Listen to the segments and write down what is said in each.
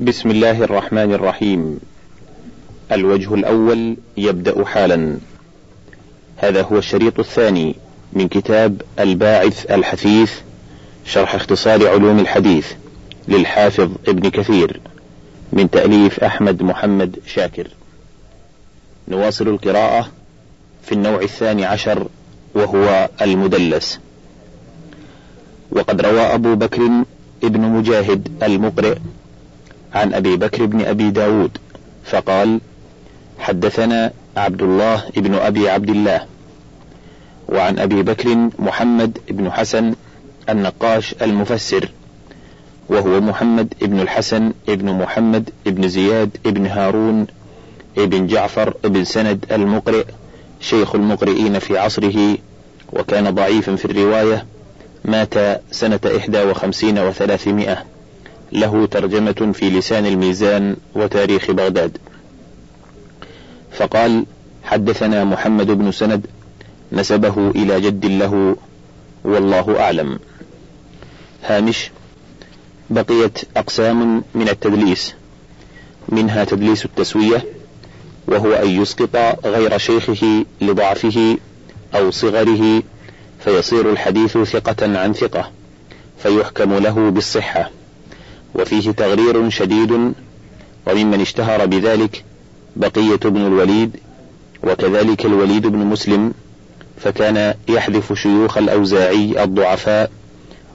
بسم الله الرحمن الرحيم. الوجه الأول يبدأ حالا. هذا هو الشريط الثاني من كتاب الباعث الحثيث شرح اختصار علوم الحديث للحافظ ابن كثير من تأليف أحمد محمد شاكر. نواصل القراءة في النوع الثاني عشر وهو المدلس. وقد روى أبو بكر ابن مجاهد المقرئ عن أبي بكر بن أبي داود فقال حدثنا عبد الله بن أبي عبد الله وعن أبي بكر محمد بن حسن النقاش المفسر وهو محمد بن الحسن بن محمد بن زياد بن هارون بن جعفر بن سند المقرئ شيخ المقرئين في عصره وكان ضعيفا في الرواية مات سنة إحدى وخمسين وثلاثمائة. له ترجمة في لسان الميزان وتاريخ بغداد. فقال حدثنا محمد بن سند نسبه إلى جد له والله أعلم. هامش بقيت أقسام من التدليس. منها تدليس التسوية وهو أن يسقط غير شيخه لضعفه أو صغره فيصير الحديث ثقة عن ثقة فيحكم له بالصحة. وفيه تغرير شديد وممن اشتهر بذلك بقية بن الوليد وكذلك الوليد بن مسلم فكان يحذف شيوخ الأوزاعي الضعفاء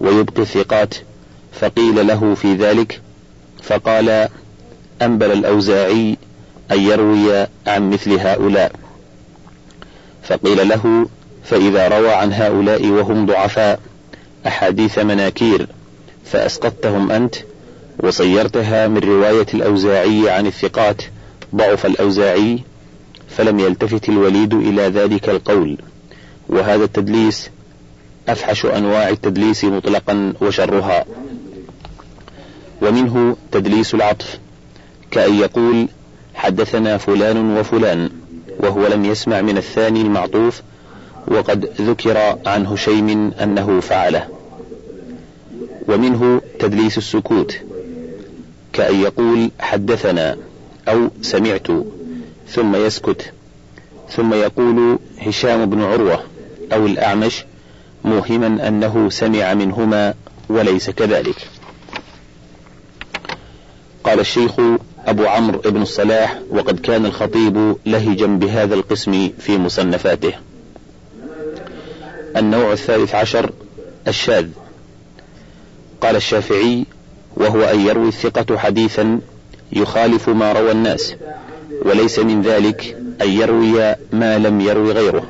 ويبقي الثقات فقيل له في ذلك فقال أنبل الأوزاعي أن يروي عن مثل هؤلاء. فقيل له فإذا روى عن هؤلاء وهم ضعفاء أحاديث مناكير فأسقطتهم أنت؟ وصيرتها من رواية الأوزاعي عن الثقات. ضعف الأوزاعي فلم يلتفت الوليد إلى ذلك القول. وهذا التدليس أفحش أنواع التدليس مطلقا وشرها. ومنه تدليس العطف كأن يقول حدثنا فلان وفلان وهو لم يسمع من الثاني المعطوف وقد ذكر عن هشيم أنه فعله. ومنه تدليس السكوت كأن يقول حدثنا أو سمعت ثم يسكت ثم يقول هشام بن عروة أو الأعمش موهما أنه سمع منهما وليس كذلك. قال الشيخ أبو عمرو بن الصلاح وقد كان الخطيب لهجا بهذا القسم في مصنفاته. النوع الثالث عشر الشاذ. قال الشافعي وهو أن يروي الثقة حديثا يخالف ما روى الناس وليس من ذلك أن يروي ما لم يروي غيره.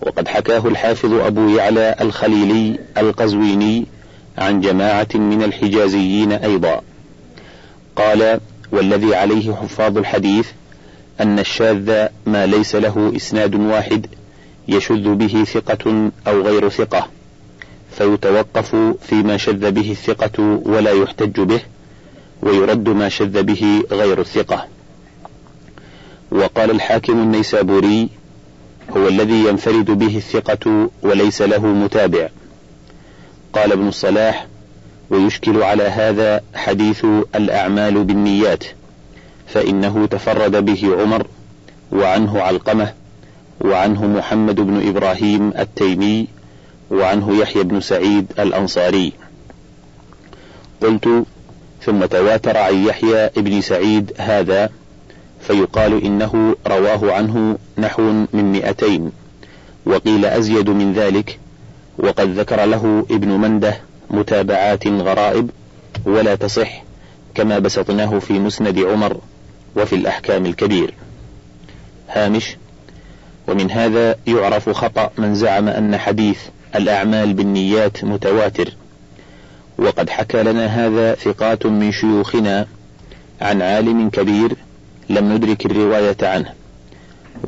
وقد حكاه الحافظ أبو يعلى الخليلي القزويني عن جماعة من الحجازيين أيضا. قال والذي عليه حفاظ الحديث أن الشاذ ما ليس له إسناد واحد يشذ به ثقة أو غير ثقة. فيتوقف فيما شذ به الثقة ولا يحتج به ويرد ما شذ به غير الثقة. وقال الحاكم النيسابوري هو الذي ينفرد به الثقة وليس له متابع. قال ابن الصلاح ويشكل على هذا حديث الأعمال بالنيات فإنه تفرد به عمر وعنه علقمة وعنه محمد بن إبراهيم التيمي وعنه يحيى بن سعيد الأنصاري. قلت ثم تواتر عن يحيى بن سعيد هذا فيقال إنه رواه عنه نحو من مئتين وقيل أزيد من ذلك وقد ذكر له ابن منده متابعات غرائب ولا تصح كما بسطناه في مسند عمر وفي الأحكام الكبير. هامش ومن هذا يعرف خطأ من زعم أن حديث الأعمال بالنيات متواتر. وقد حكى لنا هذا ثقات من شيوخنا عن عالم كبير لم ندرك الرواية عنه.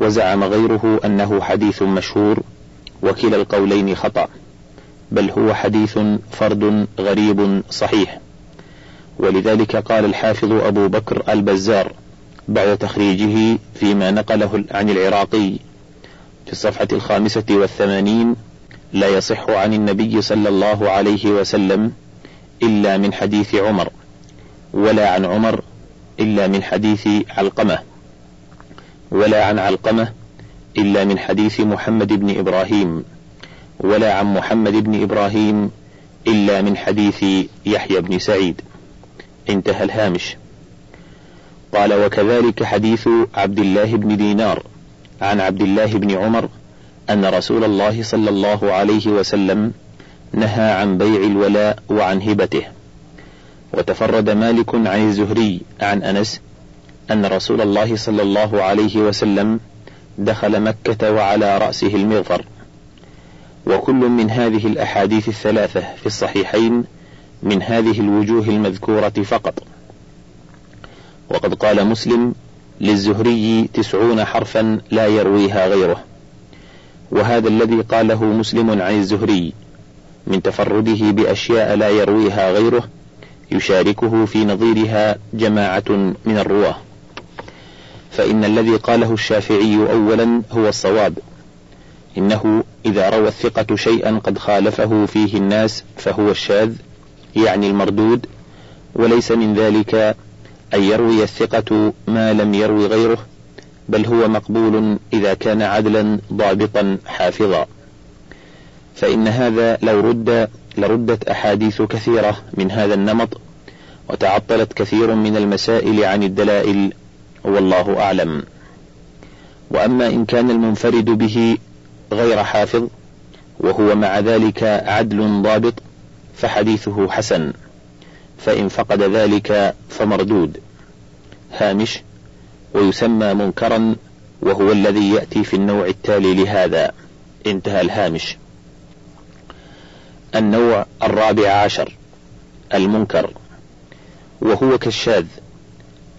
وزعم غيره أنه حديث مشهور وكلا القولين خطأ بل هو حديث فرد غريب صحيح. ولذلك قال الحافظ أبو بكر البزار بعد تخريجه فيما نقله عن العراقي في الصفحة الخامسة والثمانين لا يصح عن النبي صلى الله عليه وسلم إلا من حديث عمر ولا عن عمر إلا من حديث علقمة ولا عن علقمة إلا من حديث محمد بن إبراهيم ولا عن محمد بن إبراهيم إلا من حديث يحيى بن سعيد. انتهى الهامش. قال وكذلك حديث عبد الله بن دينار عن عبد الله بن عمر أن رسول الله صلى الله عليه وسلم نهى عن بيع الولاء وعن هبته. وتفرد مالك عن الزهري عن أنس أن رسول الله صلى الله عليه وسلم دخل مكة وعلى رأسه المغفر. وكل من هذه الأحاديث الثلاثة في الصحيحين من هذه الوجوه المذكورة فقط. وقد قال مسلم للزهري تسعون حرفا لا يرويها غيره. وهذا الذي قاله مسلم عن الزهري من تفرده بأشياء لا يرويها غيره يشاركه في نظيرها جماعة من الرواة. فإن الذي قاله الشافعي أولا هو الصواب إنه إذا روى الثقة شيئا قد خالفه فيه الناس فهو الشاذ يعني المردود وليس من ذلك أن يروي الثقة ما لم يروي غيره بل هو مقبول إذا كان عدلا ضابطا حافظا. فإن هذا لو رد لردت أحاديث كثيرة من هذا النمط وتعطلت كثير من المسائل عن الدلائل والله أعلم. وأما إن كان المنفرد به غير حافظ وهو مع ذلك عدل ضابط فحديثه حسن. فإن فقد ذلك فمردود. هامش ويسمى منكرا وهو الذي يأتي في النوع التالي لهذا. انتهى الهامش. النوع الرابع عشر. المنكر. وهو كالشاذ.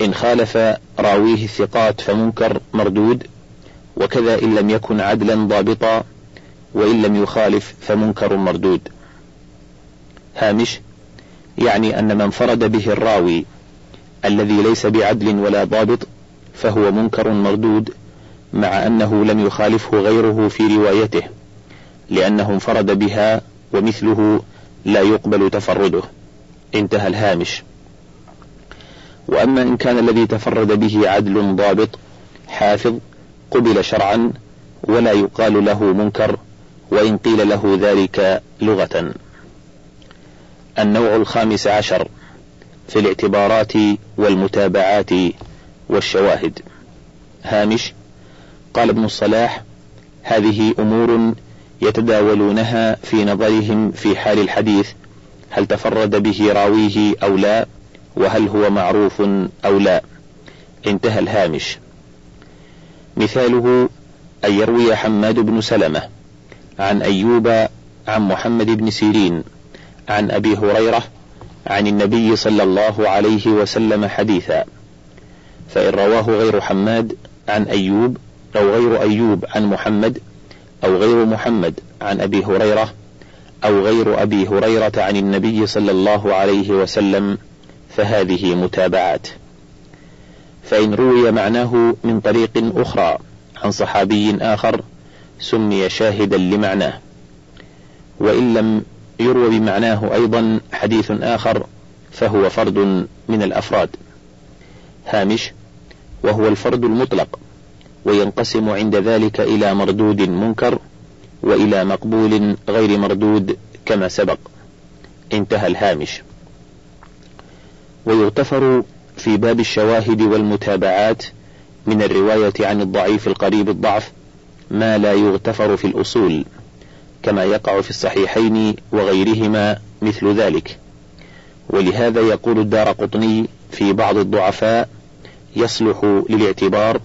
إن خالف راويه الثقات فمنكر مردود وكذا إن لم يكن عدلا ضابطا وإن لم يخالف فمنكر مردود. هامش. يعني أن من فرد به الراوي الذي ليس بعدل ولا ضابط فهو منكر مردود مع أنه لم يخالفه غيره في روايته لأنه انفرد بها ومثله لا يقبل تفرده. انتهى الهامش. وأما إن كان الذي تفرد به عدل ضابط حافظ قبل شرعا ولا يقال له منكر وإن قيل له ذلك لغة. النوع الخامس عشر في الاعتبارات والمتابعات. والشواهد. هامش قال ابن الصلاح هذه أمور يتداولونها في نظرهم في حال الحديث هل تفرد به راويه أو لا وهل هو معروف أو لا. انتهى الهامش. مثاله أن يروي حماد بن سلمة عن أيوب عن محمد بن سيرين عن أبي هريرة عن النبي صلى الله عليه وسلم حديثا. فإن رواه غير حماد عن أيوب أو غير أيوب عن محمد أو غير محمد عن أبي هريرة أو غير أبي هريرة عن النبي صلى الله عليه وسلم فهذه متابعات. فإن روي معناه من طريق أخرى عن صحابي آخر سمي شاهدا لمعناه. وإن لم يروى بمعناه أيضا حديث آخر فهو فرد من الأفراد. هامش وهو الفرد المطلق وينقسم عند ذلك إلى مردود منكر وإلى مقبول غير مردود كما سبق. انتهى الهامش. ويغتفر في باب الشواهد والمتابعات من الرواية عن الضعيف القريب الضعف ما لا يغتفر في الأصول كما يقع في الصحيحين وغيرهما مثل ذلك. ولهذا يقول الدار قطني في بعض الضعفاء يصلح للاعتبار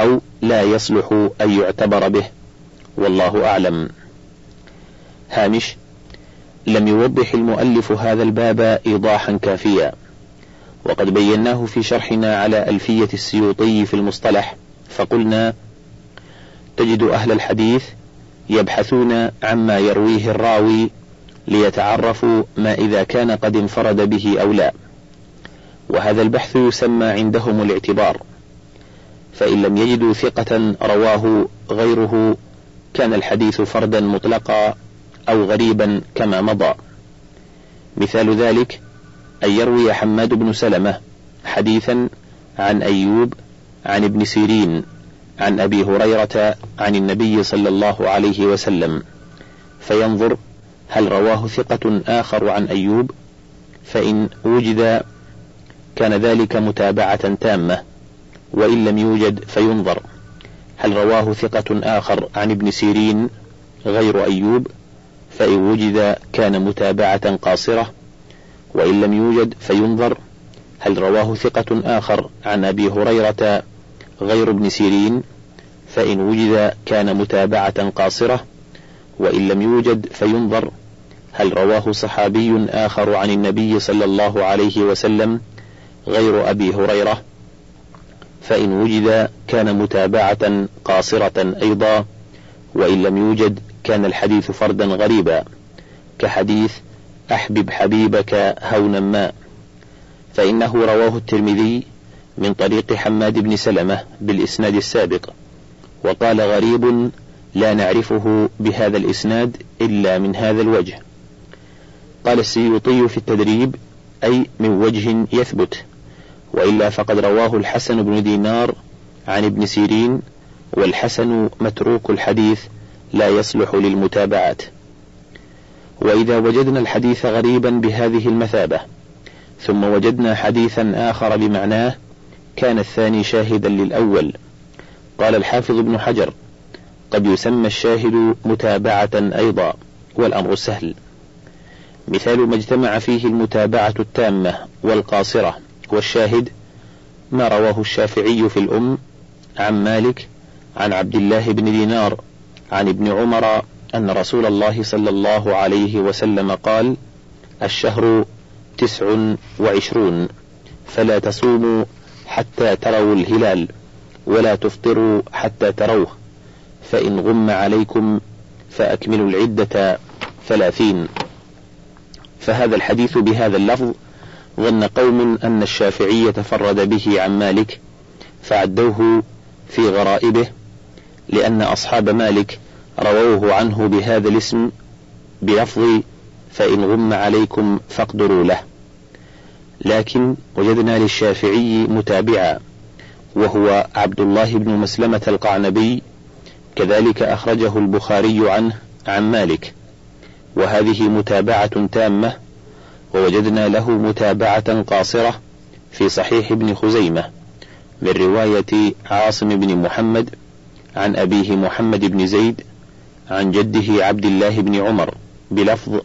أو لا يصلح أن يعتبر به. والله أعلم. هامش لم يوضح المؤلف هذا الباب إيضاحا كافيا. وقد بيناه في شرحنا على ألفية السيوطي في المصطلح فقلنا تجد أهل الحديث يبحثون عما يرويه الراوي ليتعرفوا ما إذا كان قد انفرد به أو لا. وهذا البحث يسمى عندهم الاعتبار فإن لم يجدوا ثقة رواه غيره كان الحديث فردا مطلقا أو غريبا كما مضى. مثال ذلك أن يروي حماد بن سلمة حديثا عن أيوب عن ابن سيرين عن أبي هريرة عن النبي صلى الله عليه وسلم فينظر هل رواه ثقة آخر عن أيوب؟ فإن وجد كان ذلك متابعة تامة وإن لم يوجد فينظر. هل رواه ثقة آخر عن ابن سيرين غير أيوب؟ فإن وجد كان متابعة قاصرة وإن لم يوجد فينظر. هل رواه ثقة آخر عن أبي هريرة غير ابن سيرين؟ فإن وجد كان متابعة قاصرة وإن لم يوجد فينظر. هل رواه صحابي آخر عن النبي صلى الله عليه وسلم غير أبي هريرة فإن وجد كان متابعة قاصرة أيضا وإن لم يوجد كان الحديث فردا غريبا كحديث أحبب حبيبك هونا ما. فإنه رواه الترمذي من طريق حماد بن سلمة بالإسناد السابق وقال غريب لا نعرفه بهذا الإسناد إلا من هذا الوجه. قال السيوطي في التدريب أي من وجه يثبت. وإلا فقد رواه الحسن بن دينار عن ابن سيرين والحسن متروك الحديث لا يصلح للمتابعات. وإذا وجدنا الحديث غريبا بهذه المثابة ثم وجدنا حديثا آخر بمعناه كان الثاني شاهدا للأول. قال الحافظ ابن حجر قد يسمى الشاهد متابعة أيضا والأمر سهل. مثال ما اجتمع فيه المتابعة التامة والقاصرة. والشاهد ما رواه الشافعي في الأم عن مالك عن عبد الله بن دينار عن ابن عمر أن رسول الله صلى الله عليه وسلم قال الشهر تسع وعشرون فلا تصوموا حتى تروا الهلال ولا تفطروا حتى تروه فإن غم عليكم فأكملوا العدة ثلاثين. فهذا الحديث بهذا اللفظ ظن قوم أن الشافعي تفرد به عن مالك فعدوه في غرائبه لأن أصحاب مالك رووه عنه بهذا الاسم بلفظ فإن غم عليكم فاقدروا له. لكن وجدنا للشافعي متابعا وهو عبد الله بن مسلمة القعنبي كذلك أخرجه البخاري عنه عن مالك. وهذه متابعة تامة ووجدنا له متابعة قاصرة في صحيح ابن خزيمة من رواية عاصم بن محمد عن أبيه محمد بن زيد عن جده عبد الله بن عمر بلفظ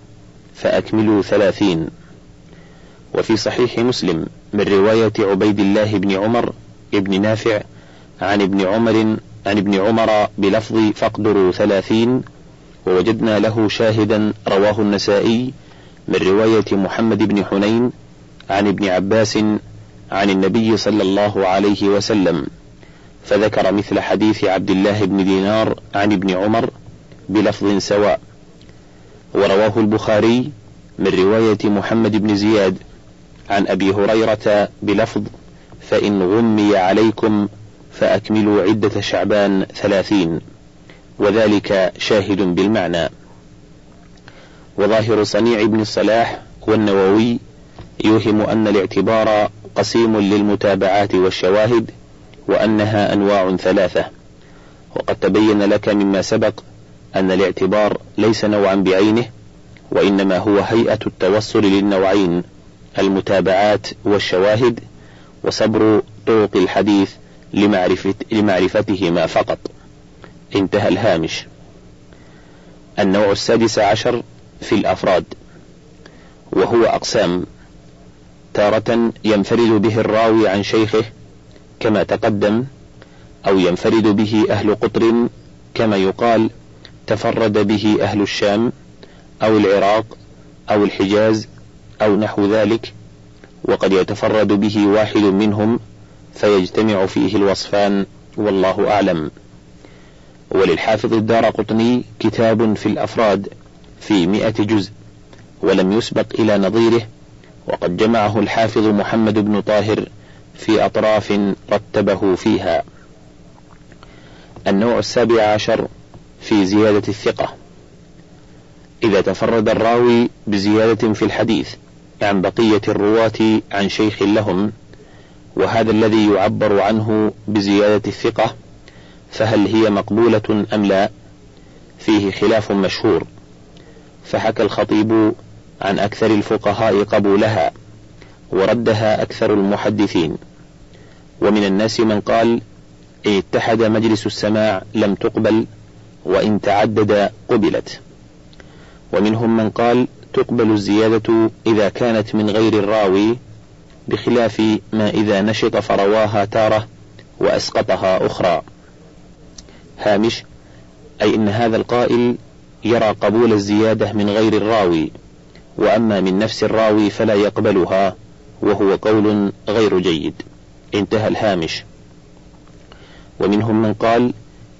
فأكملوا ثلاثين. وفي صحيح مسلم من رواية عبيد الله بن عمر ابن نافع عن ابن عمر عن ابن عمر بلفظ فاقدروا ثلاثين ووجدنا له شاهدا رواه النسائي من رواية محمد بن حنين عن ابن عباس عن النبي صلى الله عليه وسلم فذكر مثل حديث عبد الله بن دينار عن ابن عمر بلفظ سواء. ورواه البخاري من رواية محمد بن زياد عن أبي هريرة بلفظ فإن غمي عليكم فأكملوا عدة شعبان ثلاثين وذلك شاهد بالمعنى. وظاهر صنيع ابن الصلاح والنووي يوهم أن الاعتبار قسيم للمتابعات والشواهد وأنها أنواع ثلاثة. وقد تبين لك مما سبق أن الاعتبار ليس نوعا بعينه وإنما هو هيئة التوصل للنوعين المتابعات والشواهد وصبر طرق الحديث لمعرفة لمعرفتهما فقط. انتهى الهامش. النوع السادس عشر في الأفراد وهو أقسام تارة ينفرد به الراوي عن شيخه كما تقدم أو ينفرد به أهل قطر كما يقال تفرد به أهل الشام أو العراق أو الحجاز أو نحو ذلك وقد يتفرد به واحد منهم فيجتمع فيه الوصفان والله أعلم. وللحافظ الدار قطني كتاب في الأفراد. في مئة جزء ولم يسبق إلى نظيره وقد جمعه الحافظ محمد بن طاهر في أطراف رتبه فيها. النوع السابع عشر في زيادة الثقة. إذا تفرد الراوي بزيادة في الحديث عن بقية الرواة عن شيخ لهم وهذا الذي يعبر عنه بزيادة الثقة فهل هي مقبولة أم لا؟ فيه خلاف مشهور. فحكى الخطيب عن أكثر الفقهاء قبولها وردها أكثر المحدثين. ومن الناس من قال إن اتحد مجلس السماع لم تقبل وإن تعدد قبلت. ومنهم من قال تقبل الزيادة إذا كانت من غير الراوي بخلاف ما إذا نشط فرواها تارة وأسقطها أخرى. هامش أي إن هذا القائل يرى قبول الزيادة من غير الراوي وأما من نفس الراوي فلا يقبلها وهو قول غير جيد. انتهى الهامش. ومنهم من قال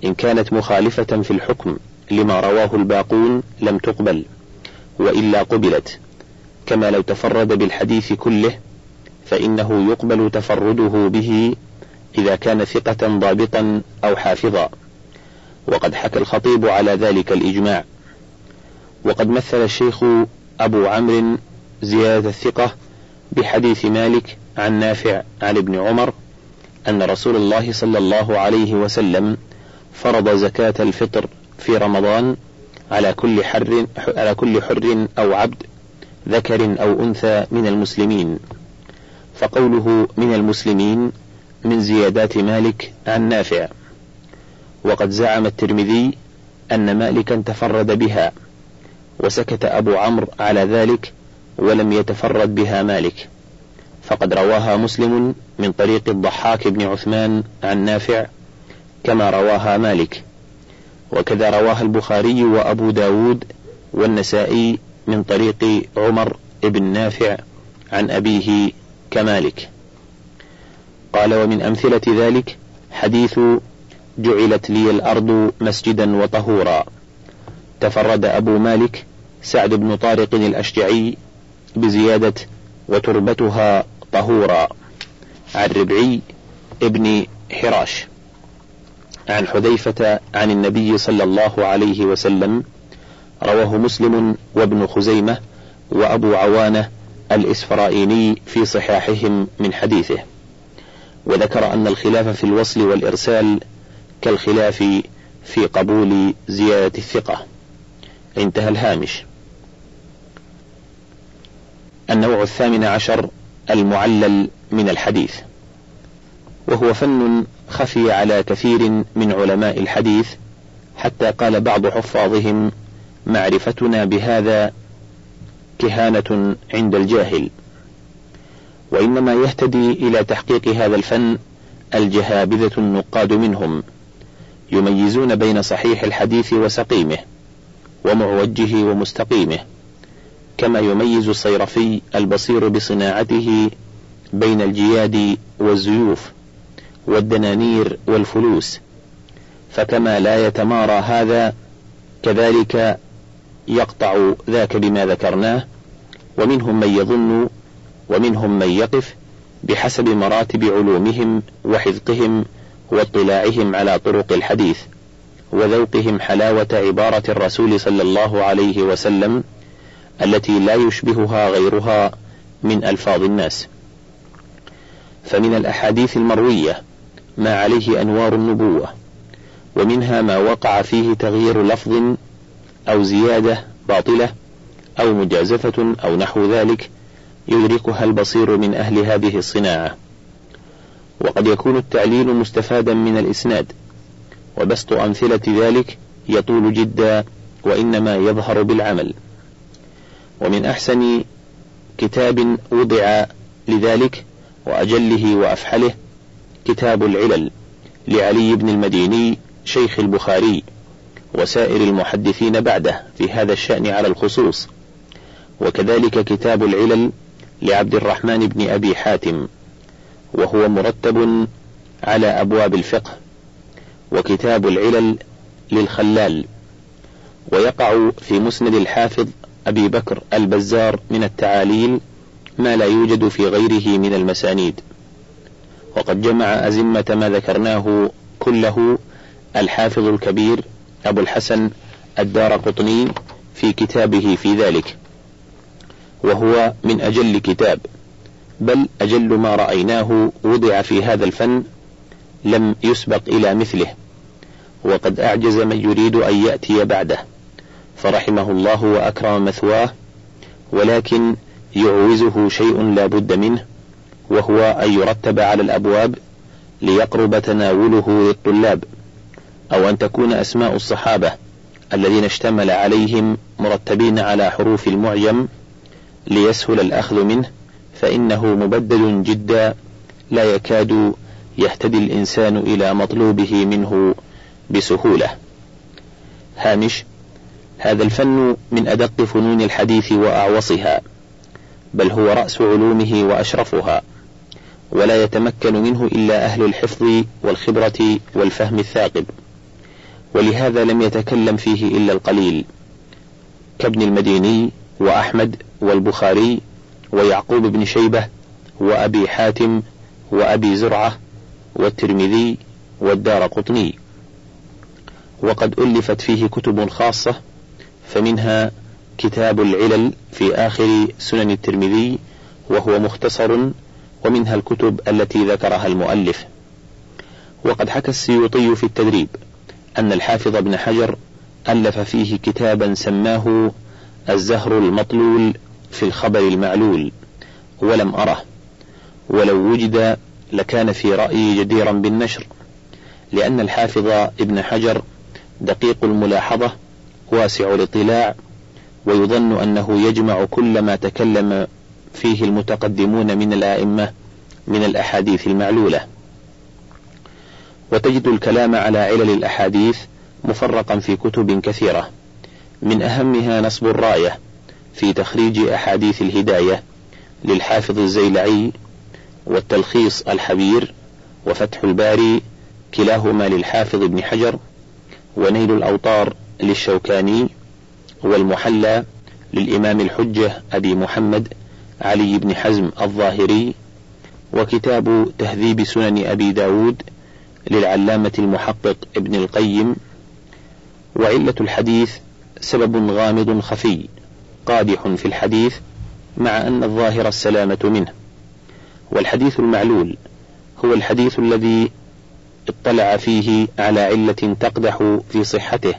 إن كانت مخالفة في الحكم لما رواه الباقون لم تقبل وإلا قبلت. كما لو تفرد بالحديث كله فإنه يقبل تفرده به إذا كان ثقة ضابطا أو حافظا. وقد حكى الخطيب على ذلك الإجماع. وقد مثل الشيخ أبو عمرو زيادة الثقة بحديث مالك عن نافع عن ابن عمر أن رسول الله صلى الله عليه وسلم فرض زكاة الفطر في رمضان على كل حر على كل حر أو عبد ذكر أو أنثى من المسلمين. فقوله من المسلمين من زيادات مالك عن نافع. وقد زعم الترمذي أن مالكا تفرد بها. وسكت أبو عمرو على ذلك ولم يتفرد بها مالك. فقد رواها مسلم من طريق الضحاك بن عثمان عن نافع كما رواها مالك. وكذا رواها البخاري وأبو داود والنسائي من طريق عمر بن نافع عن أبيه كمالك. قال ومن أمثلة ذلك حديث جعلت لي الأرض مسجدا وطهورا. تفرد أبو مالك سعد بن طارق الأشجعي بزيادة وتربتها طهورا. عن ربعي ابن حراش. عن حذيفة عن النبي صلى الله عليه وسلم رواه مسلم وابن خزيمة وأبو عوانة الإسفرائيني في صحاحهم من حديثه. وذكر أن الخلاف في الوصل والإرسال كالخلاف في قبول زيادة الثقة. انتهى الهامش. النوع الثامن عشر المعلل من الحديث. وهو فن خفي على كثير من علماء الحديث حتى قال بعض حفاظهم معرفتنا بهذا كهانة عند الجاهل. وإنما يهتدي إلى تحقيق هذا الفن الجهابذة النقاد منهم يميزون بين صحيح الحديث وسقيمه. ومعوجه ومستقيمه كما يميز الصيرفي البصير بصناعته بين الجياد والزيوف والدنانير والفلوس فكما لا يتمارى هذا كذلك يقطع ذاك بما ذكرناه ومنهم من يظن ومنهم من يقف بحسب مراتب علومهم وحذقهم واطلاعهم على طرق الحديث. وذوقهم حلاوة عبارة الرسول صلى الله عليه وسلم التي لا يشبهها غيرها من ألفاظ الناس. فمن الأحاديث المروية ما عليه أنوار النبوة ومنها ما وقع فيه تغيير لفظ أو زيادة باطلة أو مجازفة أو نحو ذلك يدركها البصير من أهل هذه الصناعة. وقد يكون التعليل مستفادا من الإسناد وبسط أمثلة ذلك يطول جدا وإنما يظهر بالعمل. ومن أحسن كتاب وضع لذلك وأجله وأفحله كتاب العلل لعلي بن المديني شيخ البخاري وسائر المحدثين بعده في هذا الشأن على الخصوص. وكذلك كتاب العلل لعبد الرحمن بن أبي حاتم وهو مرتب على أبواب الفقه. وكتاب العلل للخلال ويقع في مسند الحافظ أبي بكر البزار من التعاليل ما لا يوجد في غيره من المسانيد. وقد جمع أزمة ما ذكرناه كله الحافظ الكبير أبو الحسن الدار قطني في كتابه في ذلك وهو من أجل كتاب بل أجل ما رأيناه وضع في هذا الفن لم يسبق إلى مثله وقد أعجز من يريد أن يأتي بعده فرحمه الله وأكرم مثواه ولكن يعوزه شيء لا بد منه وهو أن يرتب على الأبواب ليقرب تناوله للطلاب أو أن تكون أسماء الصحابة الذين اشتمل عليهم مرتبين على حروف المعجم ليسهل الأخذ منه فإنه مبدل جدا لا يكاد يهتدي الإنسان إلى مطلوبه منه بسهولة. هامش هذا الفن من أدق فنون الحديث وأعوصها، بل هو رأس علومه وأشرفها، ولا يتمكن منه إلا أهل الحفظ والخبرة والفهم الثاقب، ولهذا لم يتكلم فيه إلا القليل، كابن المديني وأحمد والبخاري ويعقوب بن شيبة وأبي حاتم وأبي زرعة والترمذي والدار قطني. وقد ألفت فيه كتب خاصة فمنها كتاب العلل في آخر سنن الترمذي وهو مختصر ومنها الكتب التي ذكرها المؤلف. وقد حكى السيوطي في التدريب أن الحافظ ابن حجر ألف فيه كتابا سماه الزهر المطلول في الخبر المعلول ولم أره ولو وجد لكان في رأيي جديرا بالنشر لأن الحافظ ابن حجر دقيق الملاحظة واسع الاطلاع ويظن أنه يجمع كل ما تكلم فيه المتقدمون من الآئمة من الأحاديث المعلولة. وتجد الكلام على علل الأحاديث مفرقا في كتب كثيرة. من أهمها نصب الراية في تخريج أحاديث الهداية للحافظ الزيلعي والتلخيص الحبير وفتح الباري كلاهما للحافظ ابن حجر ونيل الأوطار للشوكاني والمحلى للإمام الحجة أبي محمد علي بن حزم الظاهري وكتاب تهذيب سنن أبي داود للعلامة المحقق ابن القيم وعلة الحديث سبب غامض خفي قادح في الحديث مع أن الظاهر السلامة منه والحديث المعلول هو الحديث الذي اطلع فيه على علة تقدح في صحته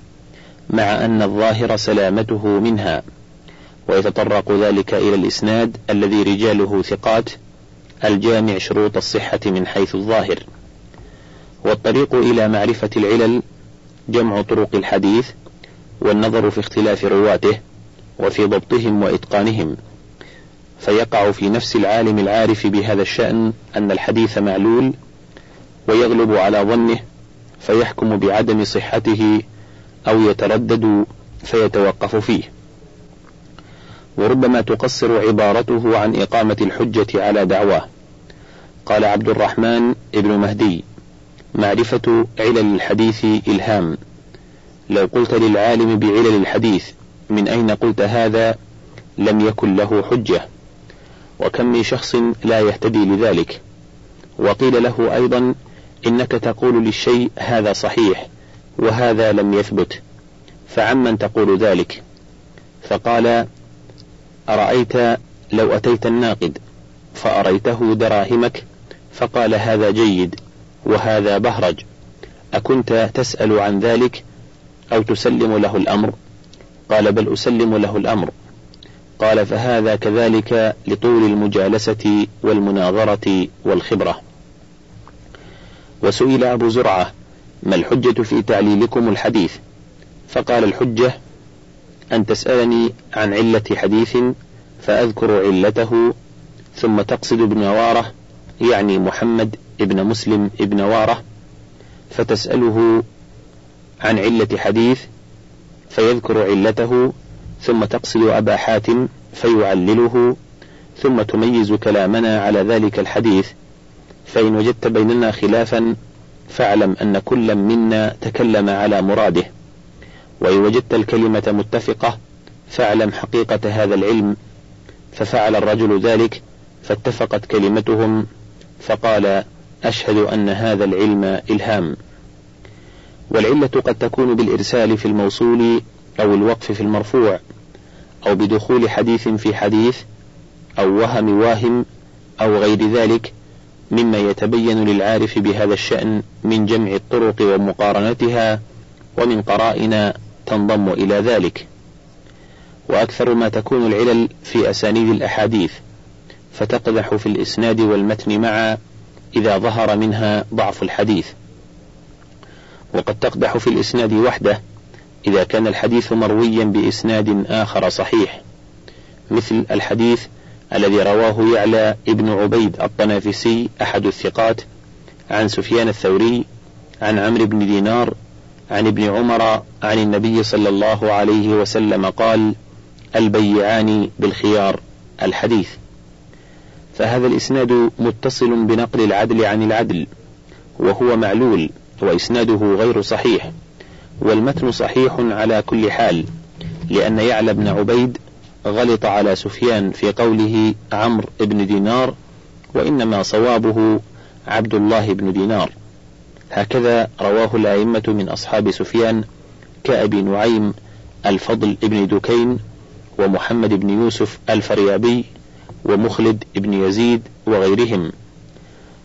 مع أن الظاهر سلامته منها ويتطرق ذلك إلى الإسناد الذي رجاله ثقات الجامع شروط الصحة من حيث الظاهر. والطريق إلى معرفة العلل جمع طرق الحديث والنظر في اختلاف رواته وفي ضبطهم وإتقانهم. فيقع في نفس العالم العارف بهذا الشأن أن الحديث معلول ويغلب على ظنه فيحكم بعدم صحته أو يتردد فيتوقف فيه. وربما تقصر عبارته عن إقامة الحجة على دعواه. قال عبد الرحمن ابن مهدي معرفة علل الحديث إلهام. لو قلت للعالم بعلل الحديث من أين قلت هذا؟ لم يكن له حجة. وكم من شخص لا يهتدي لذلك. وقيل له أيضا إنك تقول للشيء هذا صحيح وهذا لم يثبت فعمن تقول ذلك؟ فقال أرأيت لو أتيت الناقد فأريته دراهمك؟ فقال هذا جيد وهذا بهرج. أكنت تسأل عن ذلك أو تسلم له الأمر؟ قال بل أسلم له الأمر. قال فهذا كذلك لطول المجالسة والمناظرة والخبرة. وسئل أبو زرعة ما الحجة في تعليلكم الحديث؟ فقال الحجة أن تسألني عن علة حديث فأذكر علته ثم تقصد ابن وارة يعني محمد ابن مسلم ابن وارة فتسأله عن علة حديث فيذكر علته ثم تقصد أبا حاتم فيعلله ثم تميز كلامنا على ذلك الحديث. فإن وجدت بيننا خلافا فاعلم أن كل منا تكلم على مراده. وإن وجدت الكلمة متفقة فاعلم حقيقة هذا العلم. ففعل الرجل ذلك فاتفقت كلمتهم فقال أشهد أن هذا العلم إلهام. والعلة قد تكون بالإرسال في الموصول أو الوقف في المرفوع. أو بدخول حديث في حديث أو وهم واهم أو غير ذلك مما يتبين للعارف بهذا الشأن من جمع الطرق ومقارنتها ومن قرائن تنضم إلى ذلك. وأكثر ما تكون العلل في أسانيد الأحاديث فتقدح في الإسناد والمتن معا إذا ظهر منها ضعف الحديث. وقد تقدح في الإسناد وحده إذا كان الحديث مرويا بإسناد آخر صحيح مثل الحديث الذي رواه يعلى ابن عبيد الطنافسي أحد الثقات عن سفيان الثوري عن عمرو بن دينار عن ابن عمر عن النبي صلى الله عليه وسلم قال البيعان بالخيار الحديث. فهذا الإسناد متصل بنقل العدل عن العدل وهو معلول وإسناده غير صحيح. والمتن صحيح على كل حال لأن يعلى بن عبيد غلط على سفيان في قوله عمرو بن دينار وإنما صوابه عبد الله بن دينار. هكذا رواه الأئمة من أصحاب سفيان كأبي نعيم الفضل بن دكين ومحمد بن يوسف الفريابي ومخلد بن يزيد وغيرهم.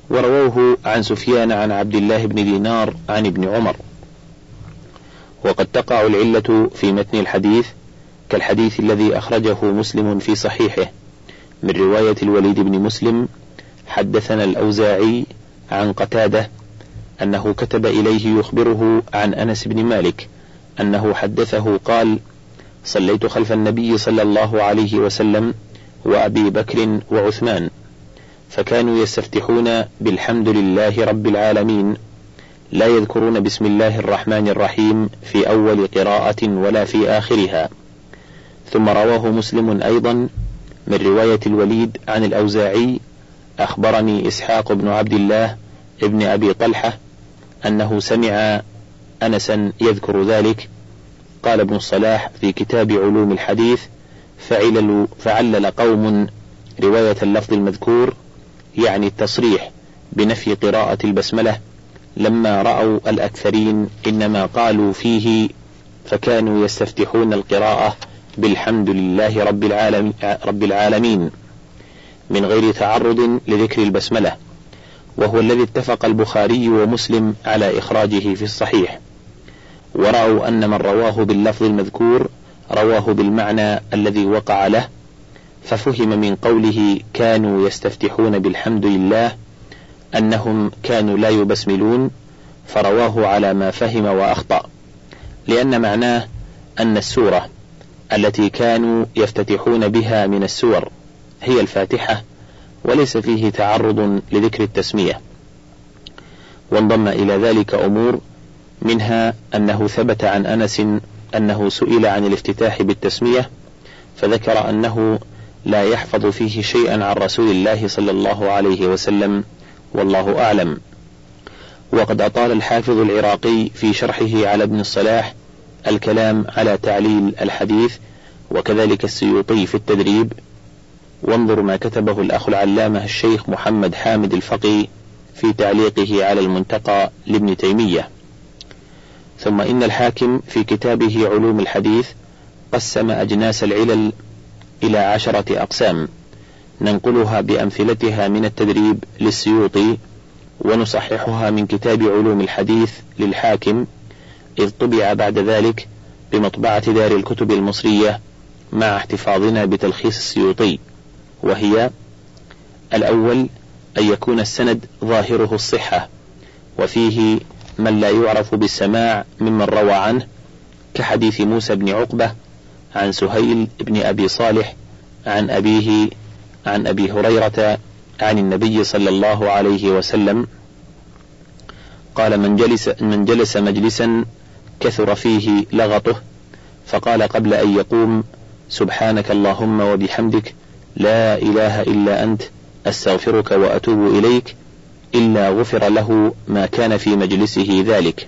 ورووه عن سفيان عن عبد الله بن دينار عن ابن عمر. وقد تقع العلة في متن الحديث كالحديث الذي أخرجه مسلم في صحيحه من رواية الوليد بن مسلم حدثنا الأوزاعي عن قتادة أنه كتب إليه يخبره عن أنس بن مالك أنه حدثه قال صليت خلف النبي صلى الله عليه وسلم وأبي بكر وعثمان فكانوا يستفتحون بالحمد لله رب العالمين لا يذكرون بسم الله الرحمن الرحيم في أول قراءة ولا في آخرها. ثم رواه مسلم أيضا من رواية الوليد عن الأوزاعي أخبرني إسحاق بن عبد الله ابن أبي طلحة أنه سمع أنسا يذكر ذلك. قال ابن الصلاح في كتاب علوم الحديث فعلل, فعلل قوم رواية اللفظ المذكور يعني التصريح بنفي قراءة البسملة لما رأوا الأكثرين إنما قالوا فيه فكانوا يستفتحون القراءة بالحمد لله رب العالمين, رب العالمين من غير تعرض لذكر البسملة وهو الذي اتفق البخاري ومسلم على إخراجه في الصحيح ورأوا أن من رواه باللفظ المذكور رواه بالمعنى الذي وقع له ففهم من قوله كانوا يستفتحون بالحمد لله أنهم كانوا لا يبسملون فرواه على ما فهم وأخطأ لأن معناه أن السورة التي كانوا يفتتحون بها من السور هي الفاتحة وليس فيه تعرض لذكر التسمية. وانضم إلى ذلك أمور منها أنه ثبت عن أنس أنه سئل عن الافتتاح بالتسمية فذكر أنه لا يحفظ فيه شيئا عن رسول الله صلى الله عليه وسلم. والله أعلم. وقد أطال الحافظ العراقي في شرحه على ابن الصلاح الكلام على تعليل الحديث وكذلك السيوطي في التدريب. وانظر ما كتبه الأخ العلامة الشيخ محمد حامد الفقي في تعليقه على المنتقى لابن تيمية. ثم إن الحاكم في كتابه علوم الحديث قسم أجناس العلل إلى عشرة أقسام. ننقلها بأمثلتها من التدريب للسيوطي ونصححها من كتاب علوم الحديث للحاكم إذ طبع بعد ذلك بمطبعة دار الكتب المصرية مع احتفاظنا بتلخيص السيوطي وهي الأول أن يكون السند ظاهره الصحة وفيه من لا يعرف بالسماع ممن روى عنه كحديث موسى بن عقبة عن سهيل بن أبي صالح عن أبيه عن أبي هريرة عن النبي صلى الله عليه وسلم قال من جلس من جلس مجلسا كثر فيه لغطه فقال قبل أن يقوم سبحانك اللهم وبحمدك لا إله إلا أنت أستغفرك وأتوب إليك إلا غفر له ما كان في مجلسه ذلك.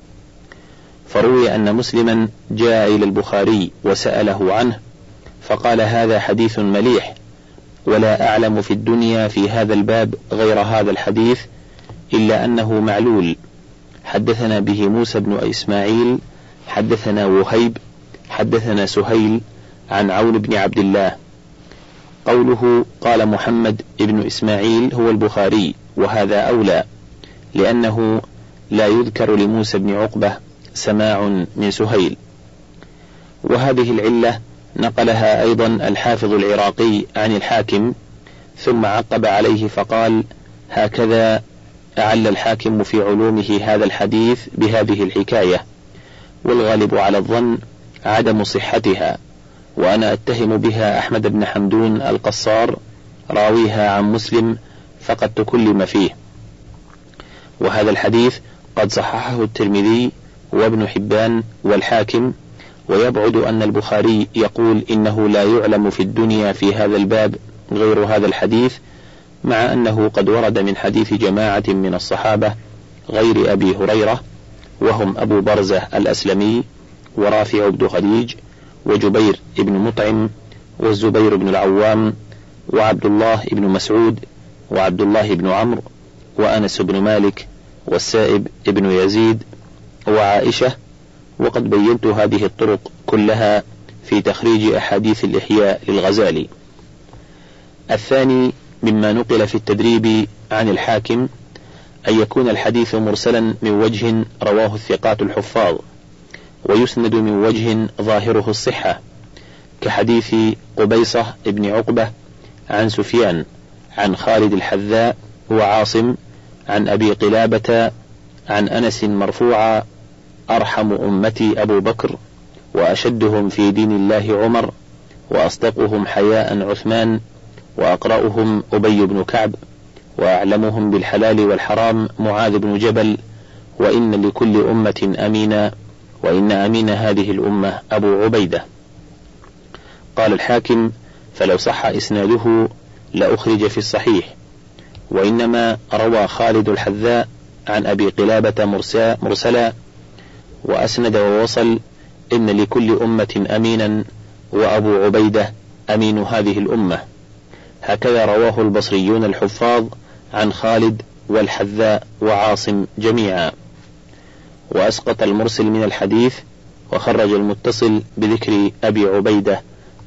فروي أن مسلما جاء إلى البخاري وسأله عنه فقال هذا حديث مليح ولا أعلم في الدنيا في هذا الباب غير هذا الحديث إلا أنه معلول. حدثنا به موسى بن إسماعيل حدثنا وهيب حدثنا سهيل عن عون بن عبد الله. قوله قال محمد ابن إسماعيل هو البخاري وهذا أولى لأنه لا يذكر لموسى بن عقبة سماع من سهيل. وهذه العلة نقلها أيضا الحافظ العراقي عن الحاكم ثم عقب عليه فقال هكذا أعل الحاكم في علومه هذا الحديث بهذه الحكاية والغالب على الظن عدم صحتها وأنا أتهم بها أحمد بن حمدون القصار راويها عن مسلم فقد تكلم فيه. وهذا الحديث قد صححه الترمذي وابن حبان والحاكم ويبعد أن البخاري يقول إنه لا يعلم في الدنيا في هذا الباب غير هذا الحديث مع أنه قد ورد من حديث جماعة من الصحابة غير أبي هريرة وهم أبو برزة الأسلمي ورافع بن خديج وجبير بن مطعم والزبير بن العوام وعبد الله بن مسعود وعبد الله بن عمرو وأنس بن مالك والسائب بن يزيد وعائشة وقد بينت هذه الطرق كلها في تخريج أحاديث الإحياء للغزالي. الثاني مما نقل في التدريب عن الحاكم أن يكون الحديث مرسلا من وجه رواه الثقات الحفاظ ويسند من وجه ظاهره الصحة كحديث قبيصة ابن عقبة عن سفيان عن خالد الحذاء وعاصم عن أبي قلابة عن أنس مرفوعا أرحم أمتي أبو بكر وأشدهم في دين الله عمر وأصدقهم حياء عثمان وأقرأهم أبي بن كعب وأعلمهم بالحلال والحرام معاذ بن جبل وإن لكل أمة أمينا وإن أمين هذه الأمة أبو عبيدة. قال الحاكم فلو صح إسناده لأخرج في الصحيح وإنما روى خالد الحذاء عن أبي قلابة مرسلا وأسند ووصل إن لكل أمة أمينا وأبو عبيدة أمين هذه الأمة. هكذا رواه البصريون الحفاظ عن خالد والحذاء وعاصم جميعا. وأسقط المرسل من الحديث وخرج المتصل بذكر أبي عبيدة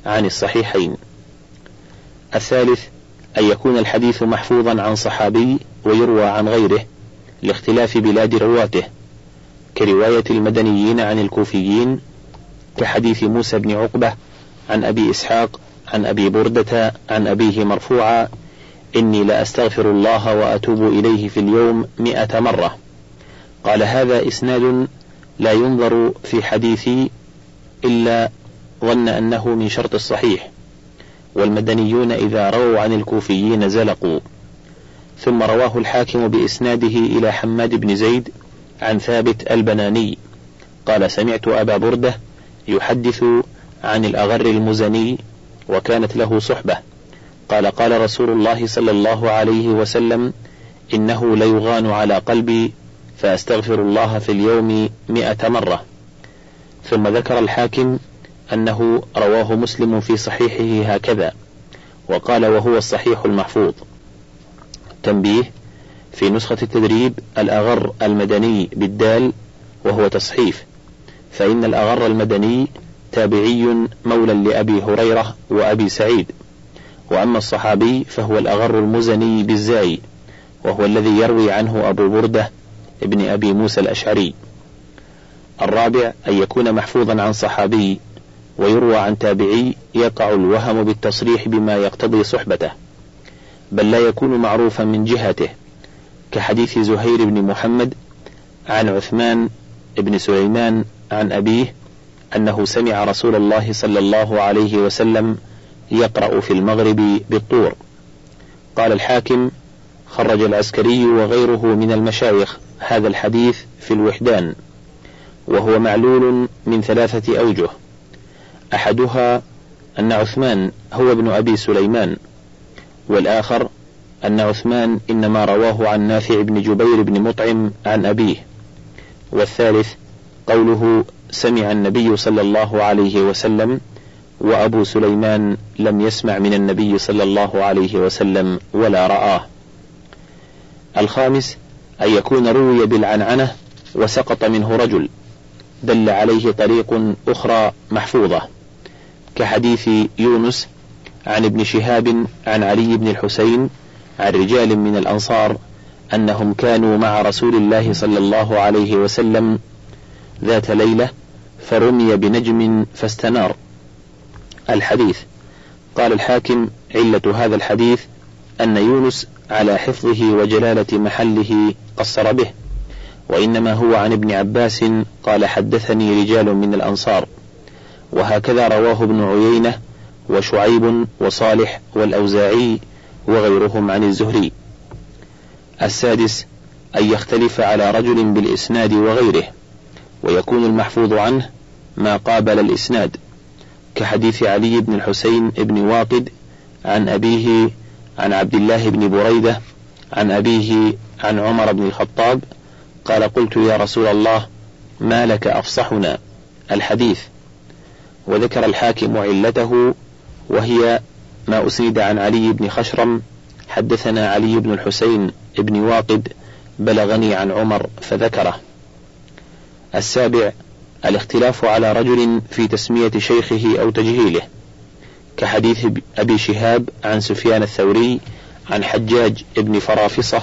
عن الصحيحين. الثالث أن يكون الحديث محفوظا عن صحابي ويروى عن غيره لاختلاف بلاد رواته. كرواية المدنيين عن الكوفيين كحديث موسى بن عقبة عن أبي إسحاق عن أبي بردة عن أبيه مرفوعا إني لأستغفر الله وأتوب إليه في اليوم مئة مرة. قال هذا إسناد لا ينظر في حديثي إلا ظن أنه من شرط الصحيح. والمدنيون إذا رووا عن الكوفيين زلقوا. ثم رواه الحاكم بإسناده إلى حماد بن زيد عن ثابت البناني. قال سمعت أبا بردة يحدث عن الأغر المزني وكانت له صحبة. قال قال رسول الله صلى الله عليه وسلم إنه ليغان على قلبي فأستغفر الله في اليوم مئة مرة. ثم ذكر الحاكم أنه رواه مسلم في صحيحه هكذا وقال وهو الصحيح المحفوظ. تنبيه في نسخة التدريب الأغر المدني بالدال وهو تصحيف فإن الأغر المدني تابعي مولى لأبي هريرة وأبي سعيد وأما الصحابي فهو الأغر المزني بالزاي وهو الذي يروي عنه أبو بردة ابن أبي موسى الأشعري. الرابع أن يكون محفوظا عن صحابي ويروى عن تابعي يقع الوهم بالتصريح بما يقتضي صحبته بل لا يكون معروفا من جهته. كحديث زهير بن محمد عن عثمان بن سليمان عن أبيه أنه سمع رسول الله صلى الله عليه وسلم يقرأ في المغرب بالطور. قال الحاكم خرج العسكري وغيره من المشايخ هذا الحديث في الوحدان وهو معلول من ثلاثة أوجه. أحدها أن عثمان هو ابن أبي سليمان والآخر أن عثمان إنما رواه عن نافع بن جبير بن مطعم عن أبيه. والثالث قوله سمع النبي صلى الله عليه وسلم وأبو سليمان لم يسمع من النبي صلى الله عليه وسلم ولا رآه. الخامس أن يكون روي بالعنعنة وسقط منه رجل دل عليه طريق أخرى محفوظة كحديث يونس عن ابن شهاب عن علي بن الحسين عن رجال من الأنصار أنهم كانوا مع رسول الله صلى الله عليه وسلم ذات ليلة فرمي بنجم فاستنار. الحديث. قال الحاكم علة هذا الحديث أن يونس على حفظه وجلالة محله قصر به وإنما هو عن ابن عباس قال حدثني رجال من الأنصار. وهكذا رواه ابن عيينة وشعيب وصالح والأوزاعي وغيرهم عن الزهري. السادس أن يختلف على رجل بالإسناد وغيره ويكون المحفوظ عنه ما قابل الإسناد كحديث علي بن الحسين بن واقد عن أبيه عن عبد الله بن بريدة عن أبيه عن عمر بن الخطاب قال قلت يا رسول الله ما لك أفصحنا؟ الحديث. وذكر الحاكم علته وهي ما أسند عن علي بن خشرم حدثنا علي بن الحسين بن واقد بلغني عن عمر فذكره. السابع الاختلاف على رجل في تسمية شيخه أو تجهيله كحديث أبي شهاب عن سفيان الثوري عن حجاج بن فرافصة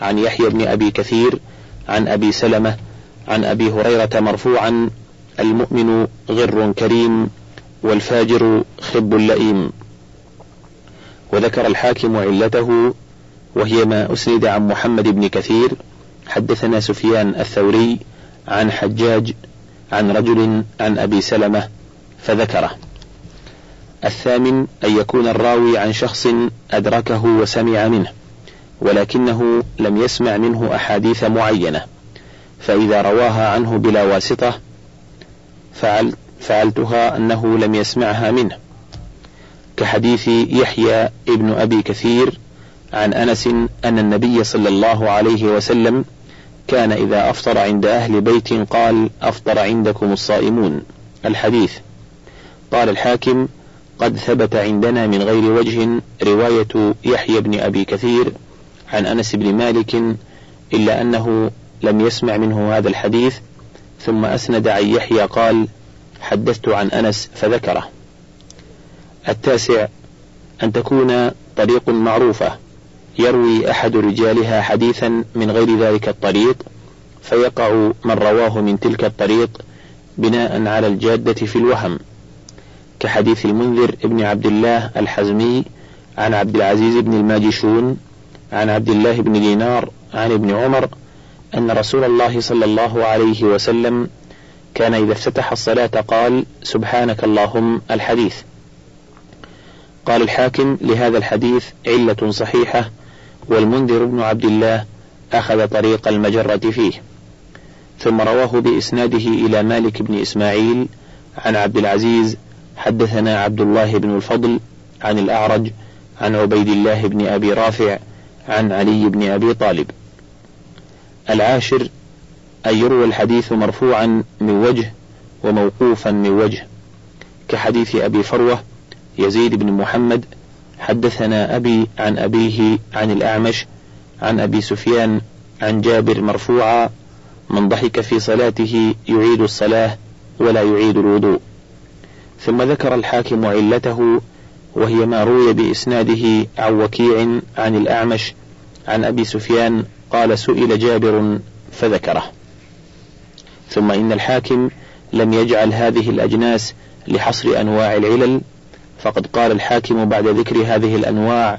عن يحيى بن أبي كثير عن أبي سلمة عن أبي هريرة مرفوعا المؤمن غر كريم والفاجر خب لئيم وذكر الحاكم علته وهي ما أسند عن محمد بن كثير حدثنا سفيان الثوري عن حجاج عن رجل عن أبي سلمة فذكره. الثامن أن يكون الراوي عن شخص أدركه وسمع منه ولكنه لم يسمع منه أحاديث معينة فإذا رواها عنه بلا واسطة فعل فعلتها أنه لم يسمعها منه. كحديث يحيى ابن أبي كثير عن أنس أن النبي صلى الله عليه وسلم كان إذا أفطر عند أهل بيت قال أفطر عندكم الصائمون. الحديث. قال الحاكم قد ثبت عندنا من غير وجه رواية يحيى بن أبي كثير عن أنس بن مالك إلا أنه لم يسمع منه هذا الحديث ثم أسند عن يحيى قال حدثت عن أنس فذكره. التاسع أن تكون طريق معروفة. يروي أحد رجالها حديثا من غير ذلك الطريق فيقع من رواه من تلك الطريق بناء على الجادة في الوهم. كحديث المنذر ابن عبد الله الحزمي عن عبد العزيز بن الماجشون عن عبد الله بن دينار عن ابن عمر أن رسول الله صلى الله عليه وسلم كان إذا افتتح الصلاة قال سبحانك اللهم الحديث. قال الحاكم لهذا الحديث علة صحيحة والمنذر بن عبد الله أخذ طريق المجرة فيه. ثم رواه بإسناده إلى مالك بن إسماعيل عن عبد العزيز حدثنا عبد الله بن الفضل عن الأعرج عن عبيد الله بن أبي رافع عن علي بن أبي طالب. العاشر أن يروى الحديث مرفوعا من وجه وموقوفا من وجه كحديث أبي فروة يزيد بن محمد حدثنا أبي عن أبيه عن الأعمش عن أبي سفيان عن جابر مرفوعا من ضحك في صلاته يعيد الصلاة ولا يعيد الوضوء. ثم ذكر الحاكم علته وهي ما روي بإسناده عن وكيع عن الأعمش عن أبي سفيان قال سئل جابر فذكره. ثم إن الحاكم لم يجعل هذه الأجناس لحصر أنواع العلل فقد قال الحاكم بعد ذكر هذه الأنواع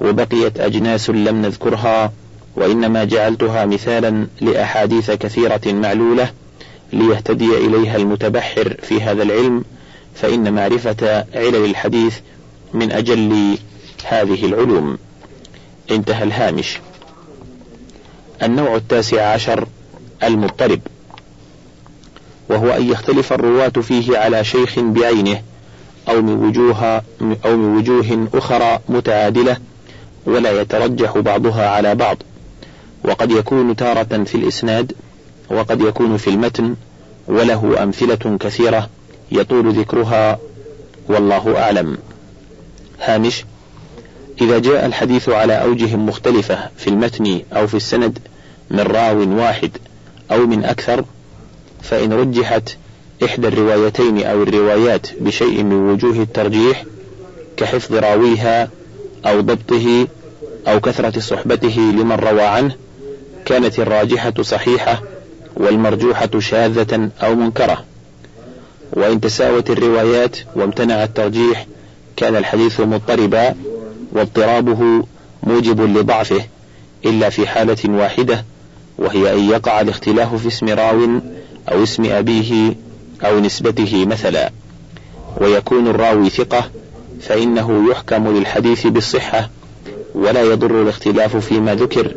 وبقيت أجناس لم نذكرها وإنما جعلتها مثالا لأحاديث كثيرة معلولة ليهتدي إليها المتبحر في هذا العلم فإن معرفة علل الحديث من أجل هذه العلوم. انتهى الهامش. النوع التاسع عشر المضطرب. وهو أن يختلف الرواة فيه على شيخ بعينه أو من وجوه أو من وجوه أخرى متعادلة ولا يترجح بعضها على بعض. وقد يكون تارة في الإسناد وقد يكون في المتن وله أمثلة كثيرة يطول ذكرها والله أعلم. هامش إذا جاء الحديث على أوجه مختلفة في المتن أو في السند من راو واحد أو من أكثر فإن رجحت إحدى الروايتين أو الروايات بشيء من وجوه الترجيح كحفظ راويها أو ضبطه أو كثرة صحبته لمن روى عنه كانت الراجحة صحيحة والمرجوحة شاذة أو منكرة. وإن تساوت الروايات وامتنع الترجيح كان الحديث مضطربا واضطرابه موجب لضعفه إلا في حالة واحدة وهي أن يقع الاختلاف في اسم راو أو اسم أبيه أو نسبته مثلا ويكون الراوي ثقة فإنه يحكم للحديث بالصحة ولا يضر الاختلاف فيما ذكر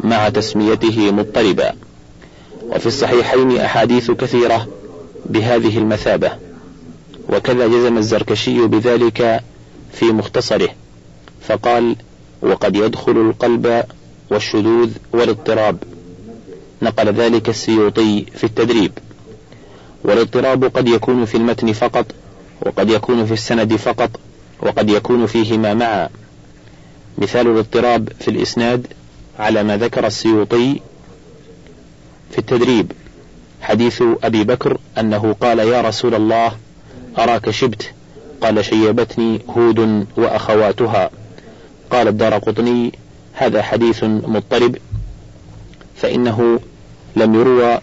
مع تسميته مضطربا. وفي الصحيحين أحاديث كثيرة بهذه المثابة. وكذا جزم الزركشي بذلك في مختصره فقال وقد يدخل القلب والشذوذ والاضطراب نقل ذلك السيوطي في التدريب. والاضطراب قد يكون في المتن فقط وقد يكون في السند فقط وقد يكون فيهما معا. مثال الاضطراب في الإسناد على ما ذكر السيوطي في التدريب حديث أبي بكر أنه قال يا رسول الله أراك شبت؟ قال شيبتني هود وأخواتها. قال الدار قطني هذا حديث مضطرب فإنه لم يروى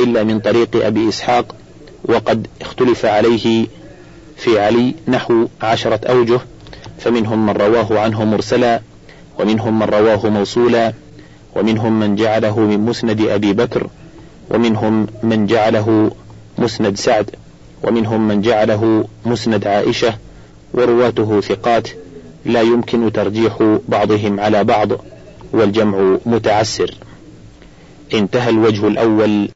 إلا من طريق أبي إسحاق وقد اختلف عليه في علي نحو عشرة أوجه فمنهم من رواه عنه مرسلا ومنهم من رواه موصولا ومنهم من جعله من مسند أبي بكر ومنهم من جعله مسند سعد ومنهم من جعله مسند عائشة ورواته ثقات لا يمكن ترجيح بعضهم على بعض والجمع متعسر. انتهى الوجه الأول.